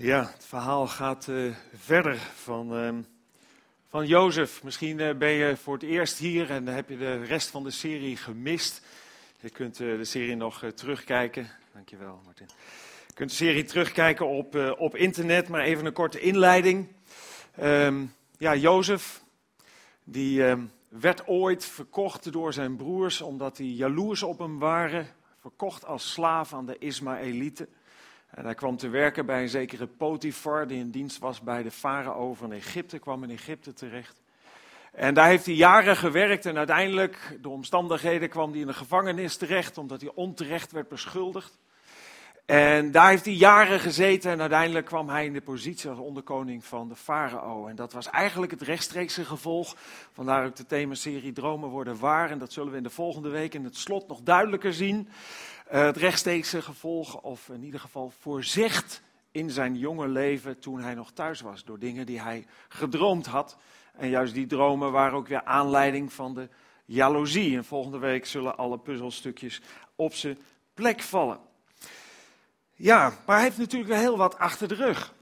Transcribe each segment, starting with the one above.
Ja, het verhaal gaat uh, verder van, uh, van Jozef. Misschien uh, ben je voor het eerst hier en heb je de rest van de serie gemist. Je kunt de serie nog terugkijken. Dankjewel, Martin. Je kunt de serie terugkijken op, op internet, maar even een korte inleiding. Um, ja, Jozef, die ehm, werd ooit verkocht door zijn broers omdat die jaloers op hem waren. Verkocht als slaaf aan de Ismaëlieten. En hij kwam te werken bij een zekere Potifar, die in dienst was bij de farao van Egypte, kwam in Egypte terecht. En daar heeft hij jaren gewerkt en uiteindelijk, door omstandigheden, kwam hij in de gevangenis terecht, omdat hij onterecht werd beschuldigd. En daar heeft hij jaren gezeten en uiteindelijk kwam hij in de positie als onderkoning van de farao. En dat was eigenlijk het rechtstreekse gevolg. Vandaar ook de themaserie Dromen worden waar. En dat zullen we in de volgende week in het slot nog duidelijker zien. Uh, het rechtstreekse gevolg, of in ieder geval voorzicht in zijn jonge leven toen hij nog thuis was. Door dingen die hij gedroomd had. En juist die dromen waren ook weer aanleiding van de jaloezie. En volgende week zullen alle puzzelstukjes op zijn plek vallen. Ja, maar hij heeft natuurlijk wel heel wat achter de rug.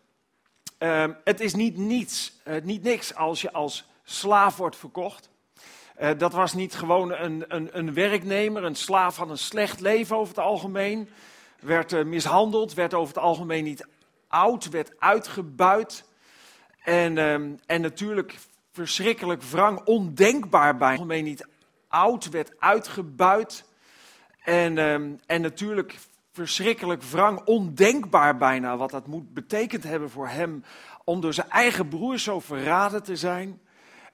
Uh, het is niet niets, uh, niet niks als je als slaaf wordt verkocht. Uh, dat was niet gewoon een, een, een, werknemer, een slaaf had een slecht leven over het algemeen. Werd uh, mishandeld, werd over het algemeen niet oud, werd uitgebuit. En, uh, en natuurlijk verschrikkelijk wrang, ondenkbaar bij. Algemeen niet oud, werd uitgebuit. En, ehm, en natuurlijk verschrikkelijk wrang, ondenkbaar bijna wat dat moet betekend hebben voor hem om door zijn eigen broer zo verraden te zijn,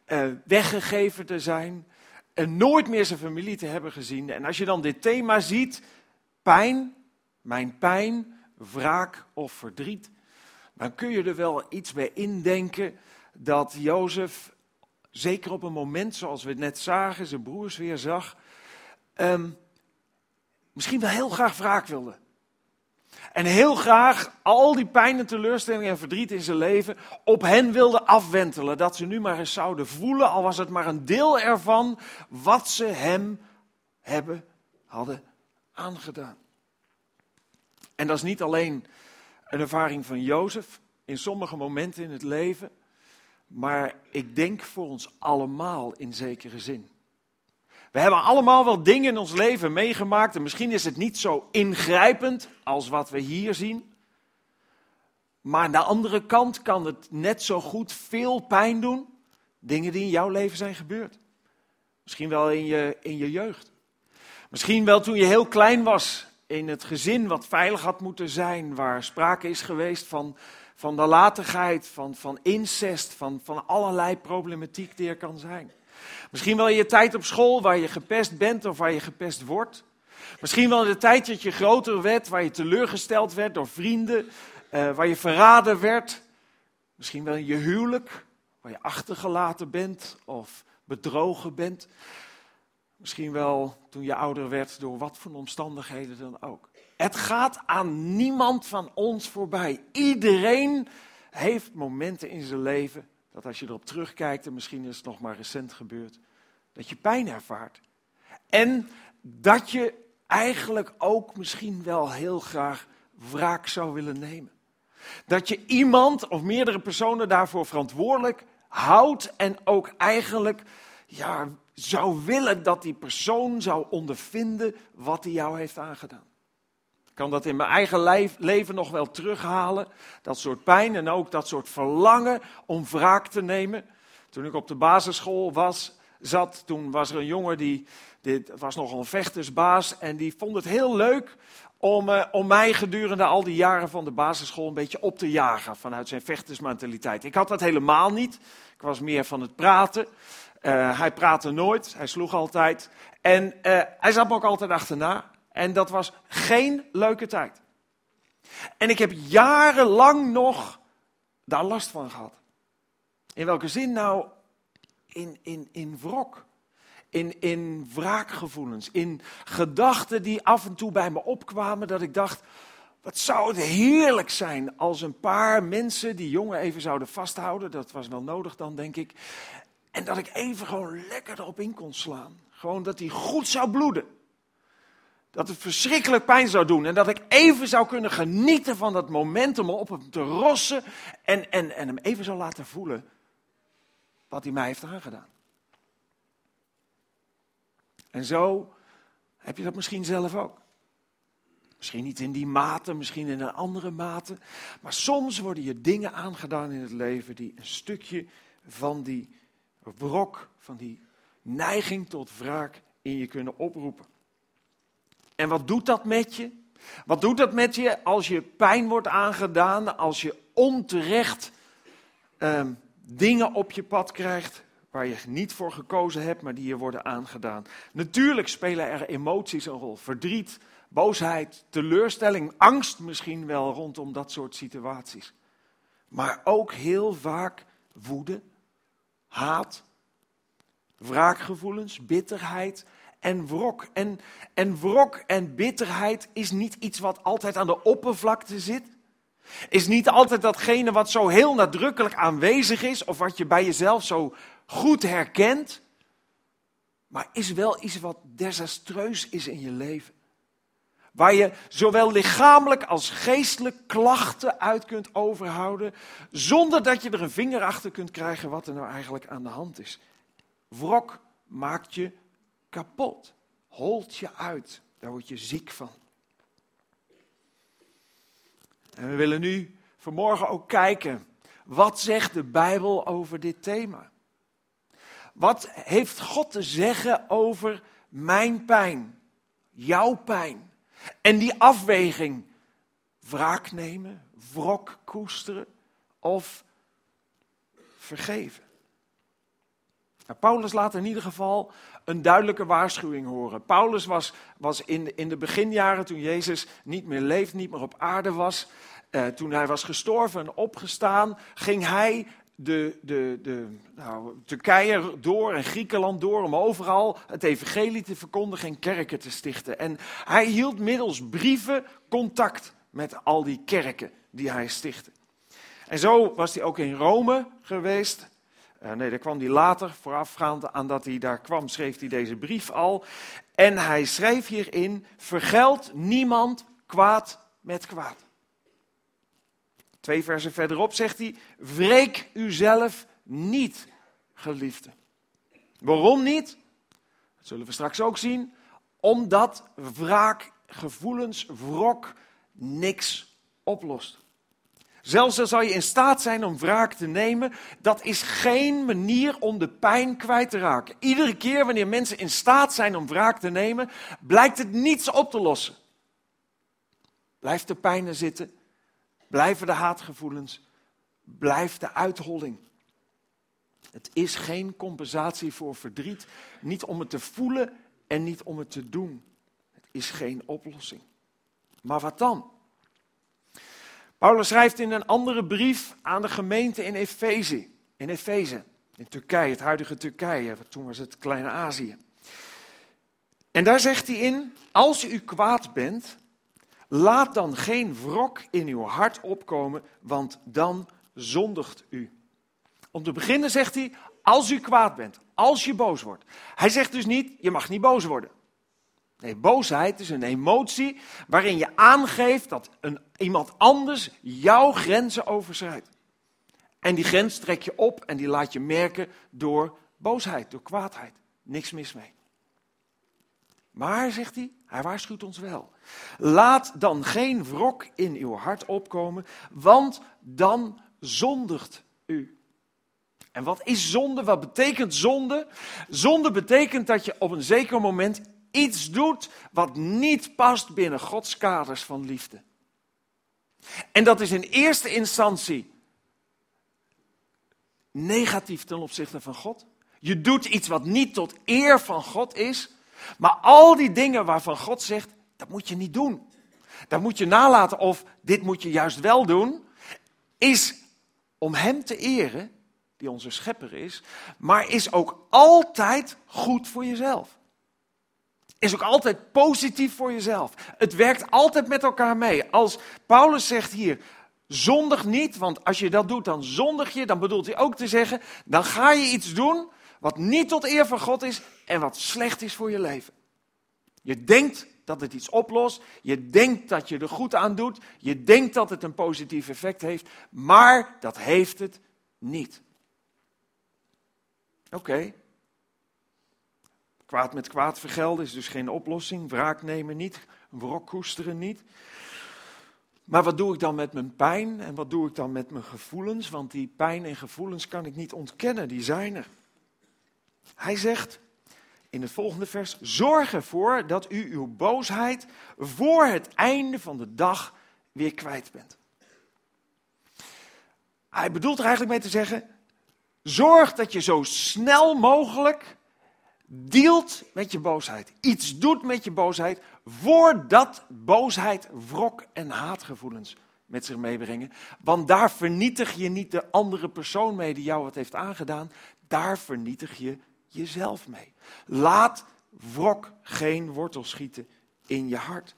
uh, weggegeven te zijn en nooit meer zijn familie te hebben gezien. En als je dan dit thema ziet, pijn, mijn pijn, wraak of verdriet, dan kun je er wel iets bij indenken dat Jozef, zeker op een moment zoals we het net zagen, zijn broers weer zag, um, misschien wel heel graag wraak wilde. En heel graag al die pijn en teleurstelling en verdriet in zijn leven op hen wilde afwentelen. Dat ze nu maar eens zouden voelen, al was het maar een deel ervan, wat ze hem hebben, hadden aangedaan. En dat is niet alleen een ervaring van Jozef in sommige momenten in het leven, maar ik denk voor ons allemaal in zekere zin. We hebben allemaal wel dingen in ons leven meegemaakt en misschien is het niet zo ingrijpend als wat we hier zien. Maar aan de andere kant kan het net zo goed veel pijn doen. Dingen die in jouw leven zijn gebeurd. Misschien wel in je, in je jeugd. Misschien wel toen je heel klein was in het gezin wat veilig had moeten zijn, waar sprake is geweest van, van nalatigheid, van, van incest, van, van allerlei problematiek die er kan zijn. Misschien wel in je tijd op school waar je gepest bent of waar je gepest wordt. Misschien wel in de tijd dat je groter werd, waar je teleurgesteld werd door vrienden, uh, waar je verraden werd. Misschien wel in je huwelijk, waar je achtergelaten bent of bedrogen bent. Misschien wel toen je ouder werd, door wat voor omstandigheden dan ook. Het gaat aan niemand van ons voorbij. Iedereen heeft momenten in zijn leven dat als je erop terugkijkt, en misschien is het nog maar recent gebeurd, dat je pijn ervaart. En dat je eigenlijk ook misschien wel heel graag wraak zou willen nemen. Dat je iemand of meerdere personen daarvoor verantwoordelijk houdt en ook eigenlijk ja, zou willen dat die persoon zou ondervinden wat hij jou heeft aangedaan. Kan dat in mijn eigen leven nog wel terughalen. Dat soort pijn en ook dat soort verlangen om wraak te nemen. Toen ik op de basisschool was, zat, toen was er een jongen die, dit was nogal een vechtersbaas. En die vond het heel leuk om, uh, om mij gedurende al die jaren van de basisschool een beetje op te jagen. Vanuit zijn vechtersmentaliteit. Ik had dat helemaal niet. Ik was meer van het praten. Uh, hij praatte nooit, hij sloeg altijd. En uh, hij zat me ook altijd achterna. En dat was geen leuke tijd. En ik heb jarenlang nog daar last van gehad. In welke zin nou? In, in, in wrok. In, in wraakgevoelens. In gedachten die af en toe bij me opkwamen. Dat ik dacht, wat zou het heerlijk zijn als een paar mensen die jongen even zouden vasthouden. Dat was wel nodig dan, denk ik. En dat ik even gewoon lekker erop in kon slaan. Gewoon dat hij goed zou bloeden. Dat het verschrikkelijk pijn zou doen. En dat ik even zou kunnen genieten van dat momentum om op hem te rossen. En, en, en hem even zou laten voelen wat hij mij heeft aangedaan. En zo heb je dat misschien zelf ook. Misschien niet in die mate, misschien in een andere mate. Maar soms worden je dingen aangedaan in het leven die een stukje van die wrok, van die neiging tot wraak in je kunnen oproepen. En wat doet dat met je? Wat doet dat met je als je pijn wordt aangedaan, als je onterecht ehm, dingen op je pad krijgt waar je niet voor gekozen hebt, maar die je worden aangedaan? Natuurlijk spelen er emoties een rol. Verdriet, boosheid, teleurstelling, angst misschien wel rondom dat soort situaties. Maar ook heel vaak woede, haat, wraakgevoelens, bitterheid en wrok. En, en wrok en bitterheid is niet iets wat altijd aan de oppervlakte zit. Is niet altijd datgene wat zo heel nadrukkelijk aanwezig is of wat je bij jezelf zo goed herkent. Maar is wel iets wat desastreus is in je leven. Waar je zowel lichamelijk als geestelijk klachten uit kunt overhouden, zonder dat je er een vinger achter kunt krijgen wat er nou eigenlijk aan de hand is. Wrok maakt je kapot, holt je uit, daar word je ziek van. En we willen nu vanmorgen ook kijken, wat zegt de Bijbel over dit thema? Wat heeft God te zeggen over mijn pijn, jouw pijn? En die afweging, wraak nemen, wrok koesteren of vergeven. Nou, Paulus laat in ieder geval een duidelijke waarschuwing horen. Paulus was, was in, in de beginjaren, toen Jezus niet meer leeft, niet meer op aarde was, eh, toen hij was gestorven en opgestaan, ging hij de, de, de nou, Turkije door en Griekenland door om overal het evangelie te verkondigen en kerken te stichten. En hij hield middels brieven contact met al die kerken die hij stichtte. En zo was hij ook in Rome geweest. Uh, nee, daar kwam hij later, voorafgaand aan dat hij daar kwam, schreef hij deze brief al. En hij schreef hierin, vergeld niemand kwaad met kwaad. Twee versen verderop zegt hij: Wreek uzelf niet, geliefde. Waarom niet? Dat zullen we straks ook zien. Omdat wraak, gevoelens, wrok niks oplost. Zelfs al zou je in staat zijn om wraak te nemen, dat is geen manier om de pijn kwijt te raken. Iedere keer wanneer mensen in staat zijn om wraak te nemen, blijkt het niets op te lossen. Blijft de pijn er zitten, blijven de haatgevoelens, blijft de uitholling. Het is geen compensatie voor verdriet, niet om het te voelen en niet om het te doen. Het is geen oplossing. Maar wat dan? Paulus schrijft in een andere brief aan de gemeente in Efeze, in Efeze, in Turkije, het huidige Turkije, toen was het kleine Azië. En daar zegt hij in, als u kwaad bent, Laat dan geen wrok in uw hart opkomen, want dan zondigt u. Om te beginnen zegt hij, als u kwaad bent, als je boos wordt. Hij zegt dus niet, je mag niet boos worden. Nee, boosheid is een emotie waarin je aangeeft dat een, iemand anders jouw grenzen overschrijdt. En die grens trek je op en die laat je merken door boosheid, door kwaadheid. Niks mis mee. Maar, zegt hij, hij waarschuwt ons wel. Laat dan geen wrok in uw hart opkomen, want dan zondigt u. En wat is zonde? Wat betekent zonde? Zonde betekent dat je op een zeker moment iets doet wat niet past binnen Gods kaders van liefde. En dat is in eerste instantie negatief ten opzichte van God. Je doet iets wat niet tot eer van God is. Maar al die dingen waarvan God zegt, dat moet je niet doen. Dat moet je nalaten of dit moet je juist wel doen, is om Hem te eren, die onze schepper is, maar is ook altijd goed voor jezelf. Is ook altijd positief voor jezelf. Het werkt altijd met elkaar mee. Als Paulus zegt hier, zondig niet, want als je dat doet, dan zondig je, dan bedoelt hij ook te zeggen, dan ga je iets doen wat niet tot eer van God is en wat slecht is voor je leven. Je denkt dat het iets oplost. Je denkt dat je er goed aan doet. Je denkt dat het een positief effect heeft. Maar dat heeft het niet. Oké. Kwaad met kwaad vergelden is dus geen oplossing. Wraak nemen niet. Wrok koesteren niet. Maar wat doe ik dan met mijn pijn en wat doe ik dan met mijn gevoelens? Want die pijn en gevoelens kan ik niet ontkennen, die zijn er. Hij zegt in het volgende vers: Zorg ervoor dat u uw boosheid voor het einde van de dag weer kwijt bent. Hij bedoelt er eigenlijk mee te zeggen: Zorg dat je zo snel mogelijk dealt met je boosheid. Iets doet met je boosheid voordat boosheid, wrok en haatgevoelens met zich meebrengen. Want daar vernietig je niet de andere persoon mee die jou wat heeft aangedaan. Daar vernietig je jezelf mee. Laat wrok geen wortel schieten in je hart.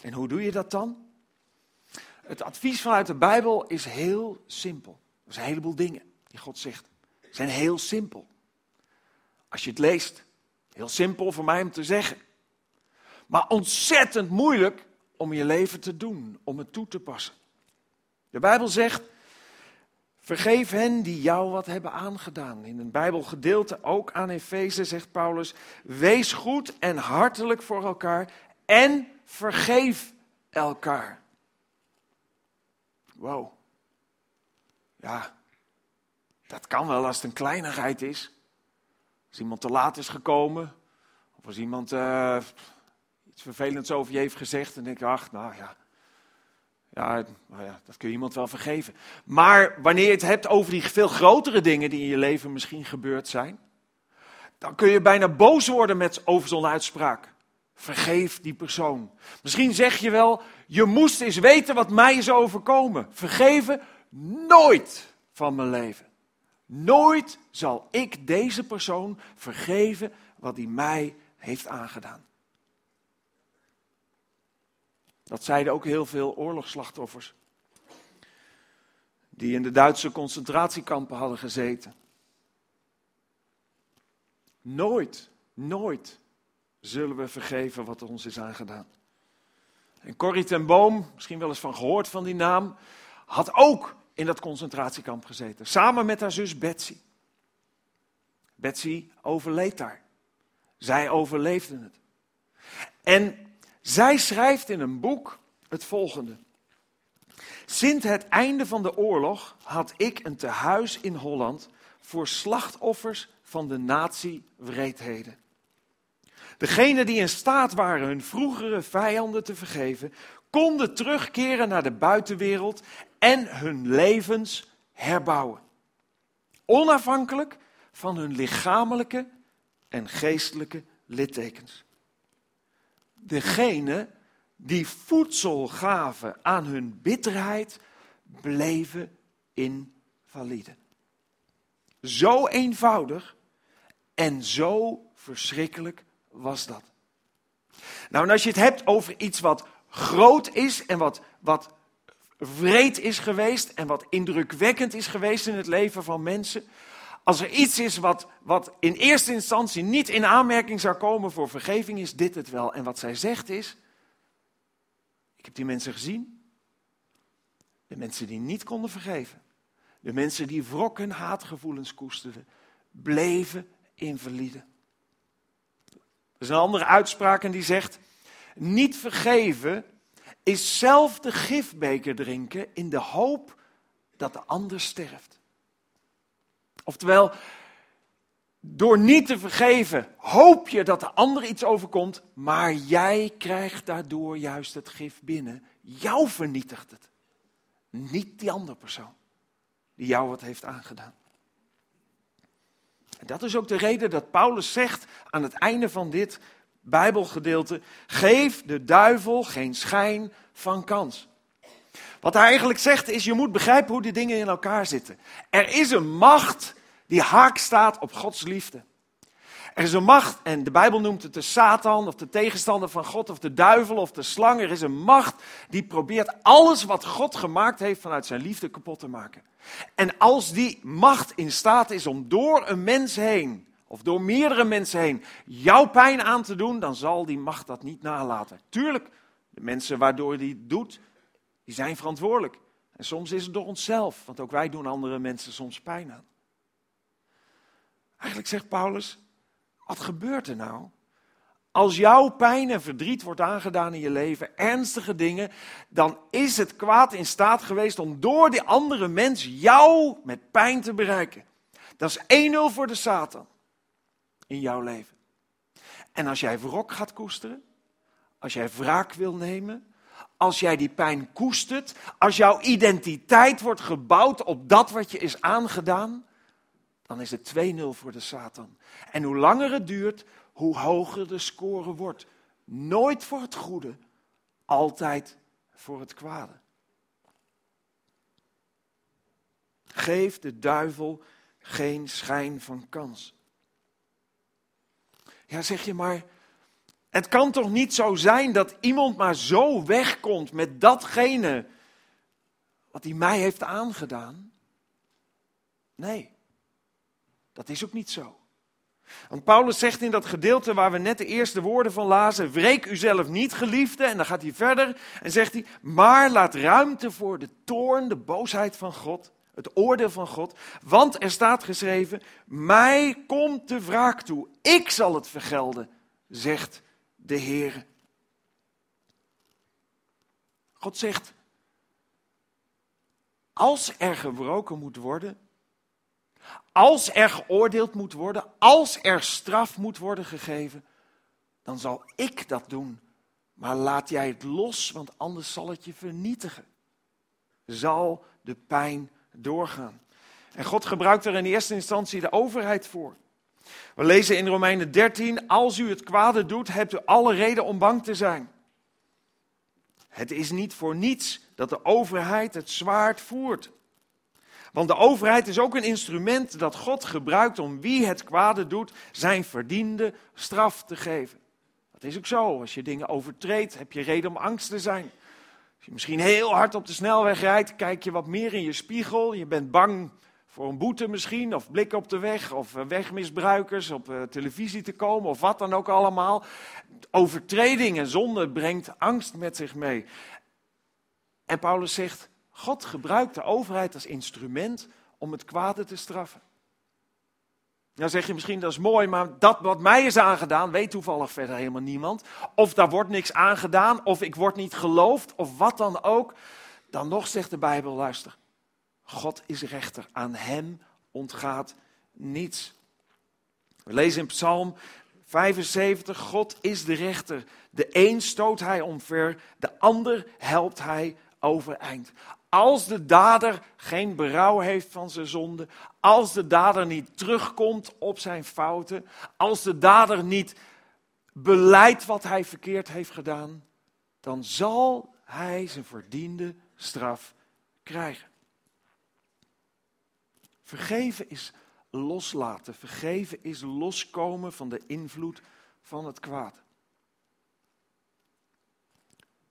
En hoe doe je dat dan? Het advies vanuit de Bijbel is heel simpel. Er zijn een heleboel dingen die God zegt. Ze zijn heel simpel. Als je het leest, heel simpel voor mij om te zeggen. Maar ontzettend moeilijk om je leven te doen, om het toe te passen. De Bijbel zegt, vergeef hen die jou wat hebben aangedaan. In een Bijbelgedeelte, ook aan Efeze, zegt Paulus, wees goed en hartelijk voor elkaar en vergeef elkaar. Wow. Ja, dat kan wel als het een kleinigheid is. Als iemand te laat is gekomen, of als iemand uh, iets vervelends over je heeft gezegd, dan denk je, ach, nou ja, ja, nou ja, dat kun je iemand wel vergeven. Maar wanneer je het hebt over die veel grotere dingen die in je leven misschien gebeurd zijn, dan kun je bijna boos worden met over zo'n uitspraak. Vergeef die persoon. Misschien zeg je wel, je moest eens weten wat mij is overkomen. Vergeven nooit van mijn leven. Nooit zal ik deze persoon vergeven wat hij mij heeft aangedaan. Dat zeiden ook heel veel oorlogsslachtoffers. Die in de Duitse concentratiekampen hadden gezeten. Nooit, nooit zullen we vergeven wat ons is aangedaan. En Corrie ten Boom, misschien wel eens van gehoord van die naam, had ook in dat concentratiekamp gezeten. Samen met haar zus Betsy. Betsy overleed daar. Zij overleefde het. En zij schrijft in een boek het volgende. Sinds het einde van de oorlog had ik een tehuis in Holland voor slachtoffers van de nazi-wreedheden. Degenen die in staat waren hun vroegere vijanden te vergeven, konden terugkeren naar de buitenwereld en hun levens herbouwen. Onafhankelijk van hun lichamelijke en geestelijke littekens. Degene die voedsel gaven aan hun bitterheid, bleven invalide. Zo eenvoudig en zo verschrikkelijk was dat. Nou, en als je het hebt over iets wat groot is en wat, wat wreed is geweest en wat indrukwekkend is geweest in het leven van mensen. Als er iets is wat, wat in eerste instantie niet in aanmerking zou komen voor vergeving, is dit het wel. En wat zij zegt is, ik heb die mensen gezien, de mensen die niet konden vergeven, de mensen die wrok en haatgevoelens koesterden, bleven invalide. Er is een andere uitspraak en die zegt, niet vergeven is zelf de gifbeker drinken in de hoop dat de ander sterft. Oftewel, door niet te vergeven hoop je dat de ander iets overkomt, maar jij krijgt daardoor juist het gif binnen. Jou vernietigt het. Niet die andere persoon die jou wat heeft aangedaan. En dat is ook de reden dat Paulus zegt aan het einde van dit Bijbelgedeelte, geef de duivel geen schijn van kans. Wat hij eigenlijk zegt is, je moet begrijpen hoe die dingen in elkaar zitten. Er is een macht die haak staat op Gods liefde. Er is een macht, en de Bijbel noemt het de Satan, of de tegenstander van God, of de duivel, of de slang. Er is een macht die probeert alles wat God gemaakt heeft vanuit zijn liefde kapot te maken. En als die macht in staat is om door een mens heen of door meerdere mensen heen jouw pijn aan te doen, dan zal die macht dat niet nalaten. Tuurlijk, de mensen waardoor die het doet, die zijn verantwoordelijk. En soms is het door onszelf, want ook wij doen andere mensen soms pijn aan. Eigenlijk zegt Paulus, wat gebeurt er nou? Als jouw pijn en verdriet wordt aangedaan in je leven, ernstige dingen, dan is het kwaad in staat geweest om door die andere mens jou met pijn te bereiken. Dat is 1-0 voor de Satan in jouw leven. En als jij wrok gaat koesteren, als jij wraak wil nemen, als jij die pijn koestert, als jouw identiteit wordt gebouwd op dat wat je is aangedaan, dan is het 2-0 voor de Satan. En hoe langer het duurt, hoe hoger de score wordt. Nooit voor het goede, altijd voor het kwade. Geef de duivel geen schijn van kans. Ja, zeg je maar, het kan toch niet zo zijn dat iemand maar zo wegkomt met datgene wat hij mij heeft aangedaan? Nee, dat is ook niet zo. Want Paulus zegt in dat gedeelte waar we net de eerste woorden van lazen: Wreek uzelf niet, geliefde. En dan gaat hij verder en zegt hij: Maar laat ruimte voor de toorn, de boosheid van God, het oordeel van God. Want er staat geschreven: Mij komt de wraak toe. Ik zal het vergelden, zegt de Heer. God zegt: Als er gebroken moet worden, als er geoordeeld moet worden, als er straf moet worden gegeven, dan zal ik dat doen. Maar laat jij het los, want anders zal het je vernietigen. Zal de pijn doorgaan. En God gebruikt er in eerste instantie de overheid voor. We lezen in Romeinen 13, als u het kwade doet, hebt u alle reden om bang te zijn. Het is niet voor niets dat de overheid het zwaard voert. Want de overheid is ook een instrument dat God gebruikt om wie het kwade doet zijn verdiende straf te geven. Dat is ook zo. Als je dingen overtreedt, heb je reden om angst te zijn. Als je misschien heel hard op de snelweg rijdt, kijk je wat meer in je spiegel. Je bent bang voor een boete misschien, of blikken op de weg, of eh, wegmisbruikers op eh, televisie te komen, of wat dan ook allemaal. Overtreding en zonde brengt angst met zich mee. En Paulus zegt, God gebruikt de overheid als instrument om het kwade te straffen. Nou zeg je misschien, dat is mooi, maar dat wat mij is aangedaan, weet toevallig verder helemaal niemand. Of daar wordt niks aangedaan, of ik word niet geloofd, of wat dan ook. Dan nog zegt de Bijbel, luister, God is rechter, aan hem ontgaat niets. We lezen in Psalm 75, God is de rechter. De een stoot hij omver, de ander helpt hij overeind. Als de dader geen berouw heeft van zijn zonde, als de dader niet terugkomt op zijn fouten, als de dader niet beleidt wat hij verkeerd heeft gedaan, dan zal hij zijn verdiende straf krijgen. Vergeven is loslaten. Vergeven is loskomen van de invloed van het kwaad.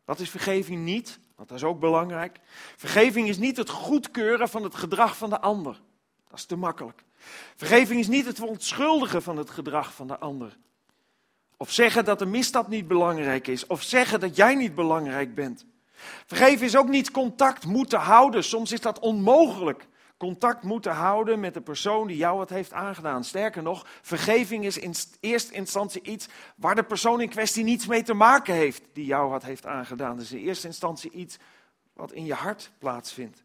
Wat is vergeving niet? Want dat is ook belangrijk. Vergeving is niet het goedkeuren van het gedrag van de ander. Dat is te makkelijk. Vergeving is niet het verontschuldigen van het gedrag van de ander. Of zeggen dat de misstap niet belangrijk is. Of zeggen dat jij niet belangrijk bent. Vergeven is ook niet contact moeten houden. Soms is dat onmogelijk contact moeten houden met de persoon die jou wat heeft aangedaan. Sterker nog, vergeving is in eerste instantie iets waar de persoon in kwestie niets mee te maken heeft die jou wat heeft aangedaan. Dus in eerste instantie iets wat in je hart plaatsvindt.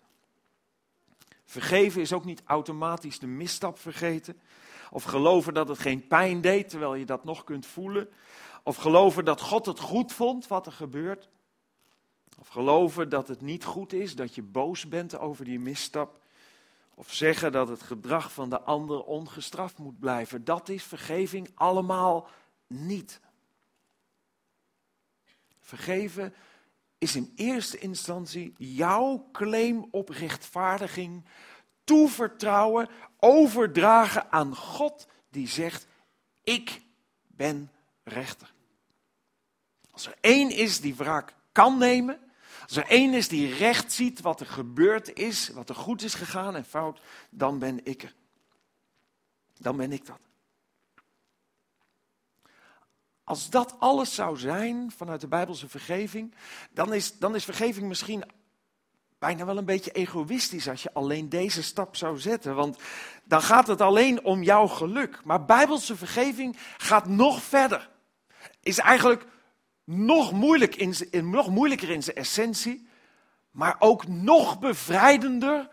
Vergeven is ook niet automatisch de misstap vergeten. Of geloven dat het geen pijn deed terwijl je dat nog kunt voelen. Of geloven dat God het goed vond wat er gebeurt. Of geloven dat het niet goed is dat je boos bent over die misstap. Of zeggen dat het gedrag van de ander ongestraft moet blijven. Dat is vergeving allemaal niet. Vergeven is in eerste instantie jouw claim op rechtvaardiging toevertrouwen, overdragen aan God die zegt: Ik ben rechter. Als er één is die wraak kan nemen, als er één is die recht ziet wat er gebeurd is, wat er goed is gegaan en fout, dan ben ik er. Dan ben ik dat. als dat alles zou zijn vanuit de Bijbelse vergeving, dan is, dan is vergeving misschien bijna wel een beetje egoïstisch als je alleen deze stap zou zetten. Want dan gaat het alleen om jouw geluk. Maar Bijbelse vergeving gaat nog verder. Is eigenlijk nog, in, nog moeilijker in zijn essentie, maar ook nog bevrijdender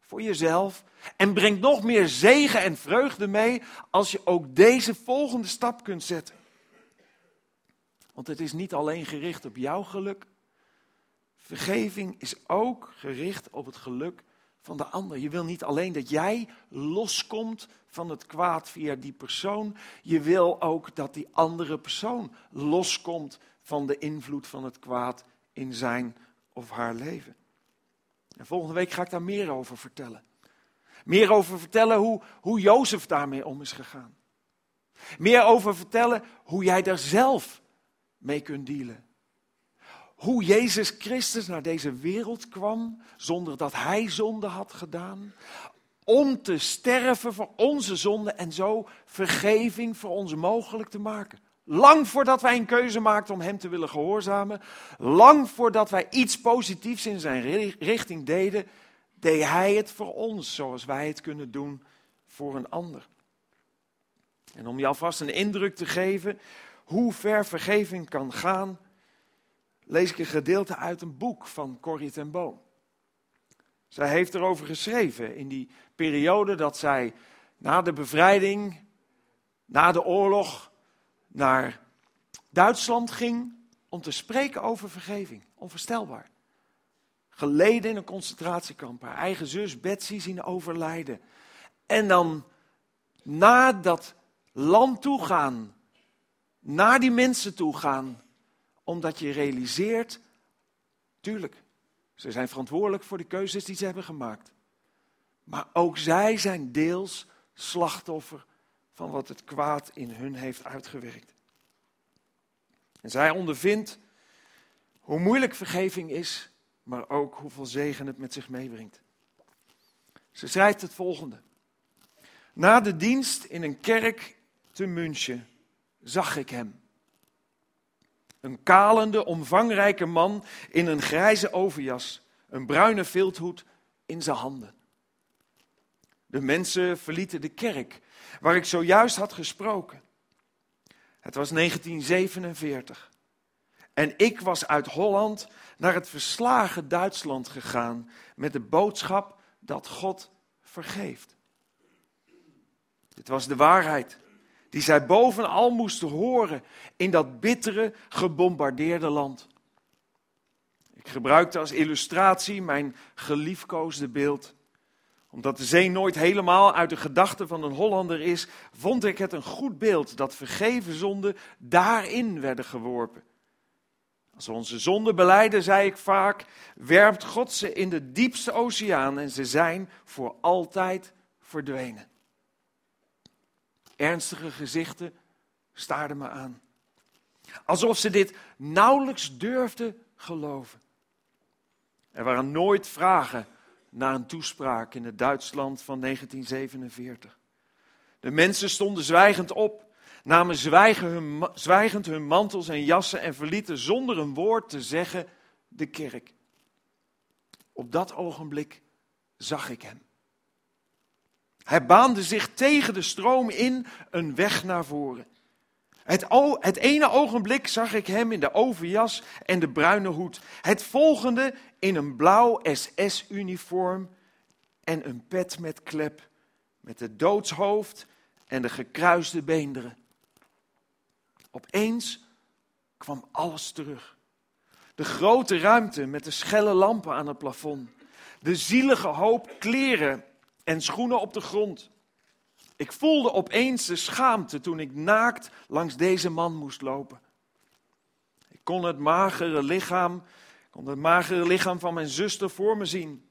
voor jezelf. En brengt nog meer zegen en vreugde mee als je ook deze volgende stap kunt zetten. Want het is niet alleen gericht op jouw geluk. Vergeving is ook gericht op het geluk van de ander. Je wil niet alleen dat jij loskomt van het kwaad via die persoon. Je wil ook dat die andere persoon loskomt van de invloed van het kwaad in zijn of haar leven. En volgende week ga ik daar meer over vertellen. Meer over vertellen hoe, hoe Jozef daarmee om is gegaan. Meer over vertellen hoe jij daar zelf mee kunt dealen. Hoe Jezus Christus naar deze wereld kwam zonder dat hij zonde had gedaan. Om te sterven voor onze zonde en zo vergeving voor ons mogelijk te maken. Lang voordat wij een keuze maakten om Hem te willen gehoorzamen, lang voordat wij iets positiefs in Zijn richting deden, deed Hij het voor ons zoals wij het kunnen doen voor een ander. En om jou vast een indruk te geven hoe ver vergeving kan gaan, lees ik een gedeelte uit een boek van Corrie ten Boom. Zij heeft erover geschreven in die periode dat zij na de bevrijding, na de oorlog, naar Duitsland ging om te spreken over vergeving. Onvoorstelbaar. Geleden in een concentratiekamp. Haar eigen zus Betsy zien overlijden. En dan naar dat land toe gaan. Naar die mensen toe gaan. Omdat je realiseert, tuurlijk, ze zijn verantwoordelijk voor de keuzes die ze hebben gemaakt. Maar ook zij zijn deels slachtoffer van wat het kwaad in hun heeft uitgewerkt. En zij ondervindt hoe moeilijk vergeving is, maar ook hoeveel zegen het met zich meebrengt. Ze schrijft het volgende. Na de dienst in een kerk te München zag ik hem. Een kalende, omvangrijke man in een grijze overjas, een bruine vilthoed in zijn handen. De mensen verlieten de kerk waar ik zojuist had gesproken. Het was 1947. En ik was uit Holland naar het verslagen Duitsland gegaan met de boodschap dat God vergeeft. Dit was de waarheid die zij bovenal moesten horen in dat bittere, gebombardeerde land. Ik gebruikte als illustratie mijn geliefkoosde beeld omdat de zee nooit helemaal uit de gedachten van een Hollander is, vond ik het een goed beeld dat vergeven zonden daarin werden geworpen. Als we onze zonden beleiden, zei ik vaak, werpt God ze in de diepste oceaan en ze zijn voor altijd verdwenen. Ernstige gezichten staarden me aan. Alsof ze dit nauwelijks durfden geloven. Er waren nooit vragen na een toespraak in het Duitsland van 1947. De mensen stonden zwijgend op, namen zwijgend hun mantels en jassen en verlieten zonder een woord te zeggen de kerk. Op dat ogenblik zag ik hem. Hij baande zich tegen de stroom in een weg naar voren. Het, het, ene ogenblik zag ik hem in de overjas en de bruine hoed. Het volgende in een blauw SS-uniform en een pet met klep. Met het doodshoofd en de gekruiste beenderen. Opeens kwam alles terug. De grote ruimte met de schelle lampen aan het plafond. De zielige hoop kleren en schoenen op de grond. Ik voelde opeens de schaamte toen ik naakt langs deze man moest lopen. Ik kon het magere lichaam, kon het magere lichaam van mijn zuster voor me zien.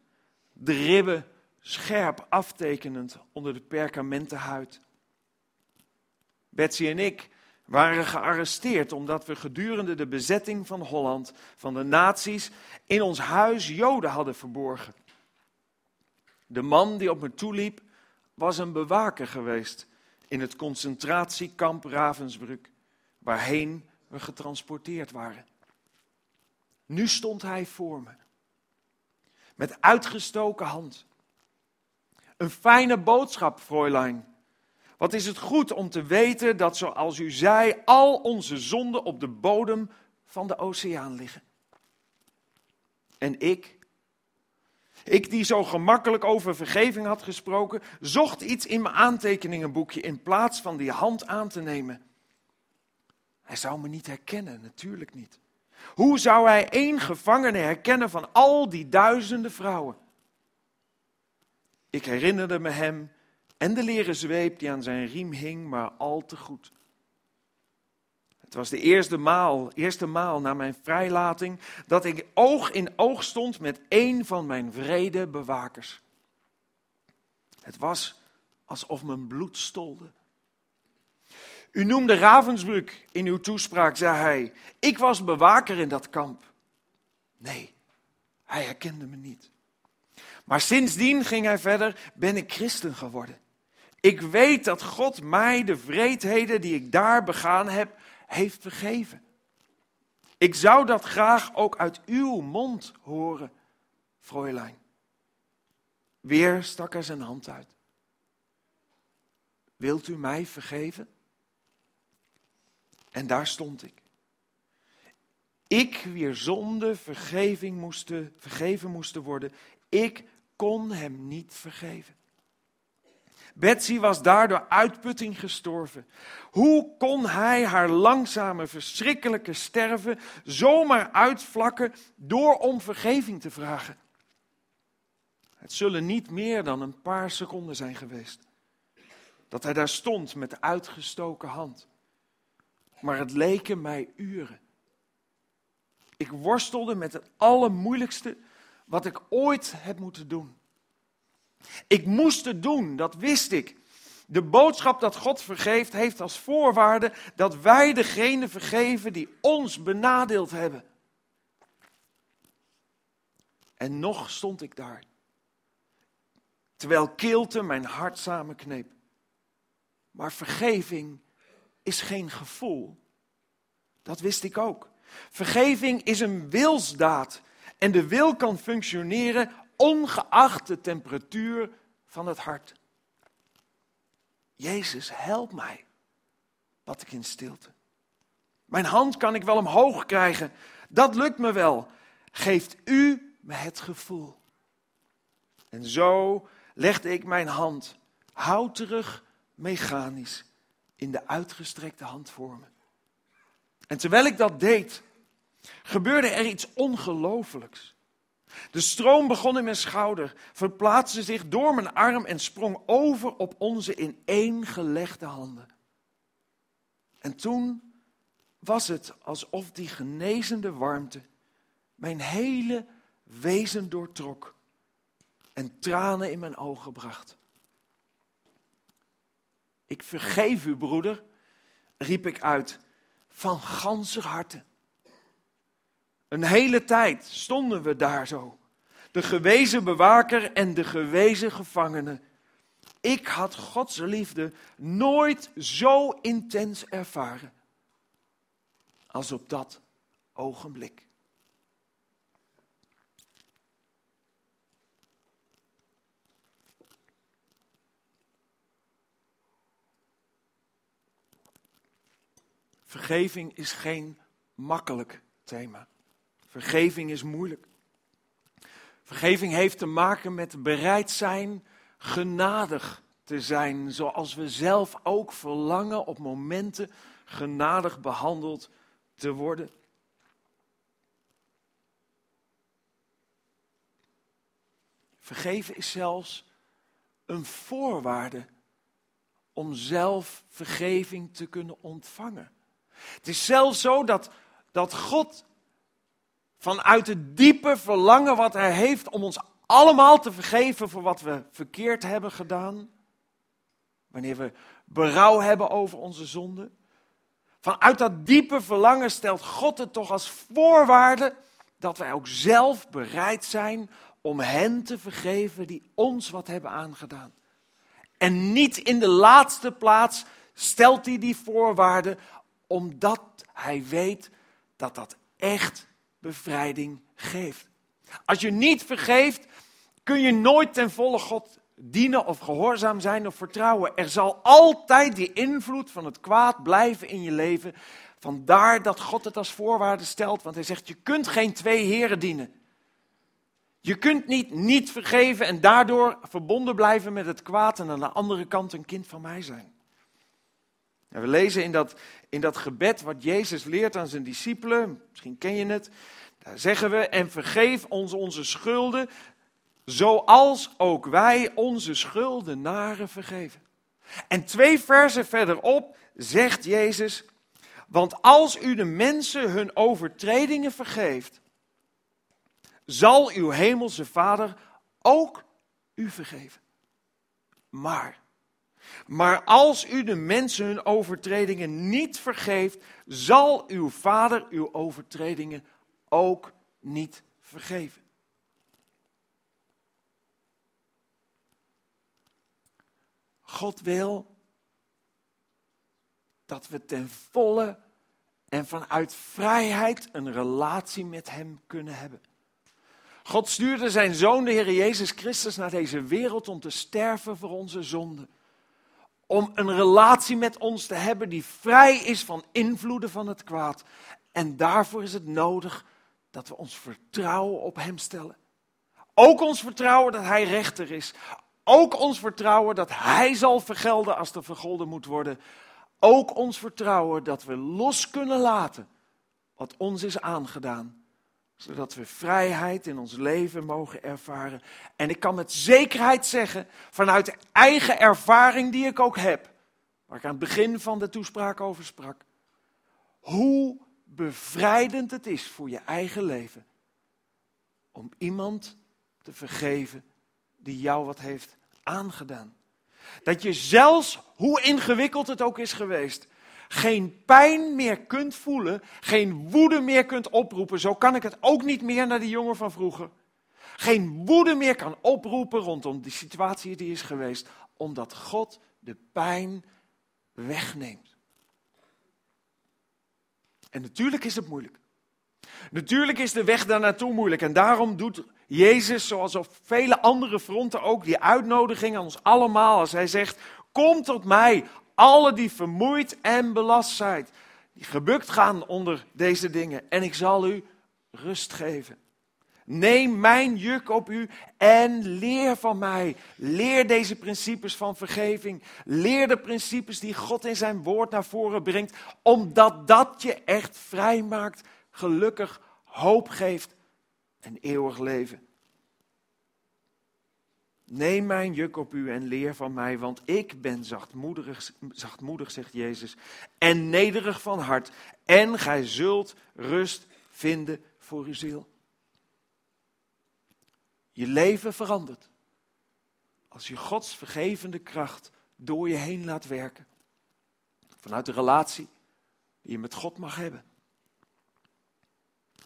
De ribben scherp aftekenend onder de perkamenten huid. Betsy en ik waren gearresteerd omdat we gedurende de bezetting van Holland van de nazi's in ons huis Joden hadden verborgen. De man die op me toeliep was een bewaker geweest in het concentratiekamp Ravensbrück, waarheen we getransporteerd waren. Nu stond hij voor me. Met uitgestoken hand. Een fijne boodschap, Fräulein. Wat is het goed om te weten dat, zoals u zei, al onze zonden op de bodem van de oceaan liggen. En ik, ik die zo gemakkelijk over vergeving had gesproken, zocht iets in mijn aantekeningenboekje in plaats van die hand aan te nemen. Hij zou me niet herkennen, natuurlijk niet. Hoe zou hij één gevangene herkennen van al die duizenden vrouwen? Ik herinnerde me hem en de leren zweep die aan zijn riem hing, maar al te goed. Het was de eerste maal, eerste maal na mijn vrijlating dat ik oog in oog stond met een van mijn vrede bewakers. Het was alsof mijn bloed stolde. U noemde Ravensbrück in uw toespraak, zei hij. Ik was bewaker in dat kamp. Nee, hij herkende me niet. Maar sindsdien ging hij verder, ben ik christen geworden. Ik weet dat God mij de vreedheden die ik daar begaan heb, heeft vergeven. Ik zou dat graag ook uit uw mond horen, Fräulein. Weer stak hij zijn hand uit. Wilt u mij vergeven? En daar stond ik. Ik, wier zonde vergeving moesten, vergeven moesten worden, ik kon hem niet vergeven. Betsy was daardoor uitputting gestorven. Hoe kon hij haar langzame, verschrikkelijke sterven zomaar uitvlakken door om vergeving te vragen? Het zullen niet meer dan een paar seconden zijn geweest. Dat hij daar stond met uitgestoken hand. Maar het leken mij uren. Ik worstelde met het allermoeilijkste wat ik ooit heb moeten doen. Ik moest het doen, dat wist ik. De boodschap dat God vergeeft heeft als voorwaarde dat wij degene vergeven die ons benadeeld hebben. En nog stond ik daar, terwijl kilte mijn hart samenkneep. Maar vergeving is geen gevoel. Dat wist ik ook. Vergeving is een wilsdaad. En de wil kan functioneren ongeacht de temperatuur van het hart. Jezus, help mij, bad ik in stilte. Mijn hand kan ik wel omhoog krijgen, dat lukt me wel. Geeft u me het gevoel. En zo legde ik mijn hand houterig, mechanisch, in de uitgestrekte hand voor me. En terwijl ik dat deed, gebeurde er iets ongelooflijks. De stroom begon in mijn schouder, verplaatste zich door mijn arm en sprong over op onze ineengelegde handen. En toen was het alsof die genezende warmte mijn hele wezen doortrok en tranen in mijn ogen bracht. Ik vergeef u, broeder, riep ik uit, van ganser harte. Een hele tijd stonden we daar zo. De gewezen bewaker en de gewezen gevangene. Ik had Gods liefde nooit zo intens ervaren als op dat ogenblik. Vergeving is geen makkelijk thema. Vergeving is moeilijk. Vergeving heeft te maken met bereid zijn genadig te zijn, zoals we zelf ook verlangen op momenten genadig behandeld te worden. Vergeven is zelfs een voorwaarde om zelf vergeving te kunnen ontvangen. Het is zelfs zo dat, dat God vanuit het diepe verlangen wat Hij heeft om ons allemaal te vergeven voor wat we verkeerd hebben gedaan. Wanneer we berouw hebben over onze zonde. Vanuit dat diepe verlangen stelt God het toch als voorwaarde dat wij ook zelf bereid zijn om hen te vergeven die ons wat hebben aangedaan. En niet in de laatste plaats stelt hij die voorwaarde omdat hij weet dat dat echt bevrijding geeft. Als je niet vergeeft, kun je nooit ten volle God dienen of gehoorzaam zijn of vertrouwen. Er zal altijd die invloed van het kwaad blijven in je leven. Vandaar dat God het als voorwaarde stelt, want hij zegt: je kunt geen twee heren dienen. Je kunt niet niet vergeven en daardoor verbonden blijven met het kwaad en aan de andere kant een kind van mij zijn. En we lezen in dat, in dat gebed wat Jezus leert aan zijn discipelen, misschien ken je het, daar zeggen we, en vergeef ons onze schulden, zoals ook wij onze schuldenaren vergeven. En twee versen verderop zegt Jezus, want als u de mensen hun overtredingen vergeeft, zal uw hemelse Vader ook u vergeven. Maar, maar als u de mensen hun overtredingen niet vergeeft, zal uw Vader uw overtredingen ook niet vergeven. God wil dat we ten volle en vanuit vrijheid een relatie met Hem kunnen hebben. God stuurde zijn zoon, de Heer Jezus Christus, naar deze wereld om te sterven voor onze zonden. Om een relatie met ons te hebben die vrij is van invloeden van het kwaad. En daarvoor is het nodig dat we ons vertrouwen op Hem stellen. Ook ons vertrouwen dat Hij rechter is. Ook ons vertrouwen dat Hij zal vergelden als er vergolden moet worden. Ook ons vertrouwen dat we los kunnen laten wat ons is aangedaan zodat we vrijheid in ons leven mogen ervaren. En ik kan met zekerheid zeggen, vanuit de eigen ervaring die ik ook heb, waar ik aan het begin van de toespraak over sprak, hoe bevrijdend het is voor je eigen leven om iemand te vergeven die jou wat heeft aangedaan. Dat je zelfs, hoe ingewikkeld het ook is geweest, geen pijn meer kunt voelen, geen woede meer kunt oproepen. Zo kan ik het ook niet meer naar die jongen van vroeger. Geen woede meer kan oproepen rondom die situatie die is geweest, omdat God de pijn wegneemt. En natuurlijk is het moeilijk. Natuurlijk is de weg daar naartoe moeilijk. En daarom doet Jezus, zoals op vele andere fronten ook, die uitnodiging aan ons allemaal. Als hij zegt: Kom tot mij, alle die vermoeid en belast zijn, die gebukt gaan onder deze dingen, en ik zal u rust geven. Neem mijn juk op u en leer van mij. Leer deze principes van vergeving. Leer de principes die God in zijn woord naar voren brengt, omdat dat je echt vrij maakt, gelukkig, hoop geeft en eeuwig leven. Neem mijn juk op u en leer van mij, want ik ben zachtmoedig, zachtmoedig, zegt Jezus, en nederig van hart. En gij zult rust vinden voor uw ziel. Je leven verandert als je Gods vergevende kracht door je heen laat werken. Vanuit de relatie die je met God mag hebben.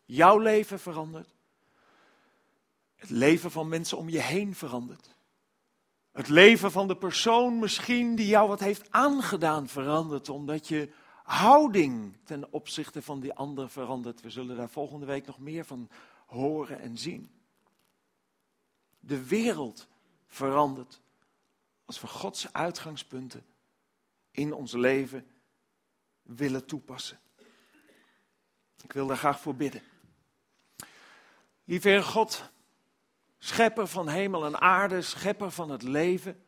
Jouw leven verandert. Het leven van mensen om je heen verandert. Het leven van de persoon misschien die jou wat heeft aangedaan verandert, omdat je houding ten opzichte van die ander verandert. We zullen daar volgende week nog meer van horen en zien. De wereld verandert als we Gods uitgangspunten in ons leven willen toepassen. Ik wil daar graag voor bidden. Lieve Heer God, schepper van hemel en aarde, schepper van het leven.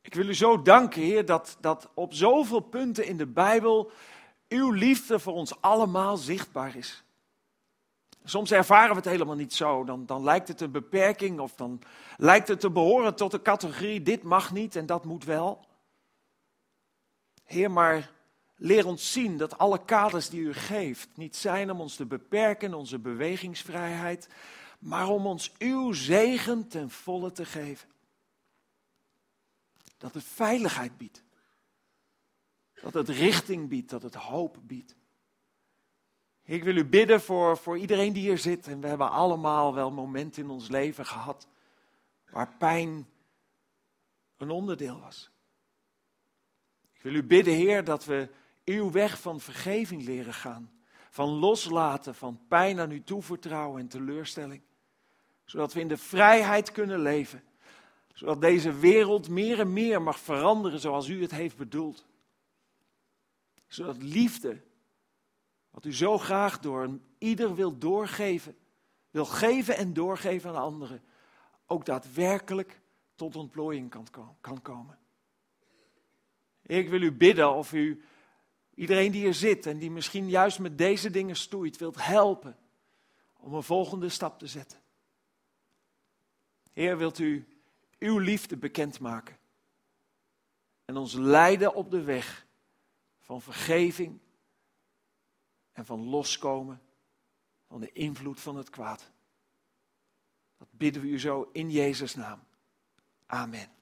Ik wil u zo danken, Heer, dat, dat op zoveel punten in de Bijbel uw liefde voor ons allemaal zichtbaar is. Soms ervaren we het helemaal niet zo. Dan, dan lijkt het een beperking of dan lijkt het te behoren tot de categorie dit mag niet en dat moet wel. Heer, maar leer ons zien dat alle kaders die u geeft niet zijn om ons te beperken, onze bewegingsvrijheid, maar om ons uw zegen ten volle te geven. Dat het veiligheid biedt. Dat het richting biedt, dat het hoop biedt. Ik wil u bidden voor, voor iedereen die hier zit. En we hebben allemaal wel momenten in ons leven gehad waar pijn een onderdeel was. Ik wil u bidden, Heer, dat we uw weg van vergeving leren gaan. Van loslaten, van pijn aan u toevertrouwen en teleurstelling. Zodat we in de vrijheid kunnen leven. Zodat deze wereld meer en meer mag veranderen zoals u het heeft bedoeld. Zodat liefde, wat u zo graag door ieder wil doorgeven, wil geven en doorgeven aan anderen, ook daadwerkelijk tot ontplooiing kan komen. Ik wil u bidden of u iedereen die er zit en die misschien juist met deze dingen stoeit, wilt helpen om een volgende stap te zetten. Heer, wilt u uw liefde bekendmaken en ons leiden op de weg van vergeving en van loskomen van de invloed van het kwaad. Dat bidden we u zo in Jezus' naam. Amen.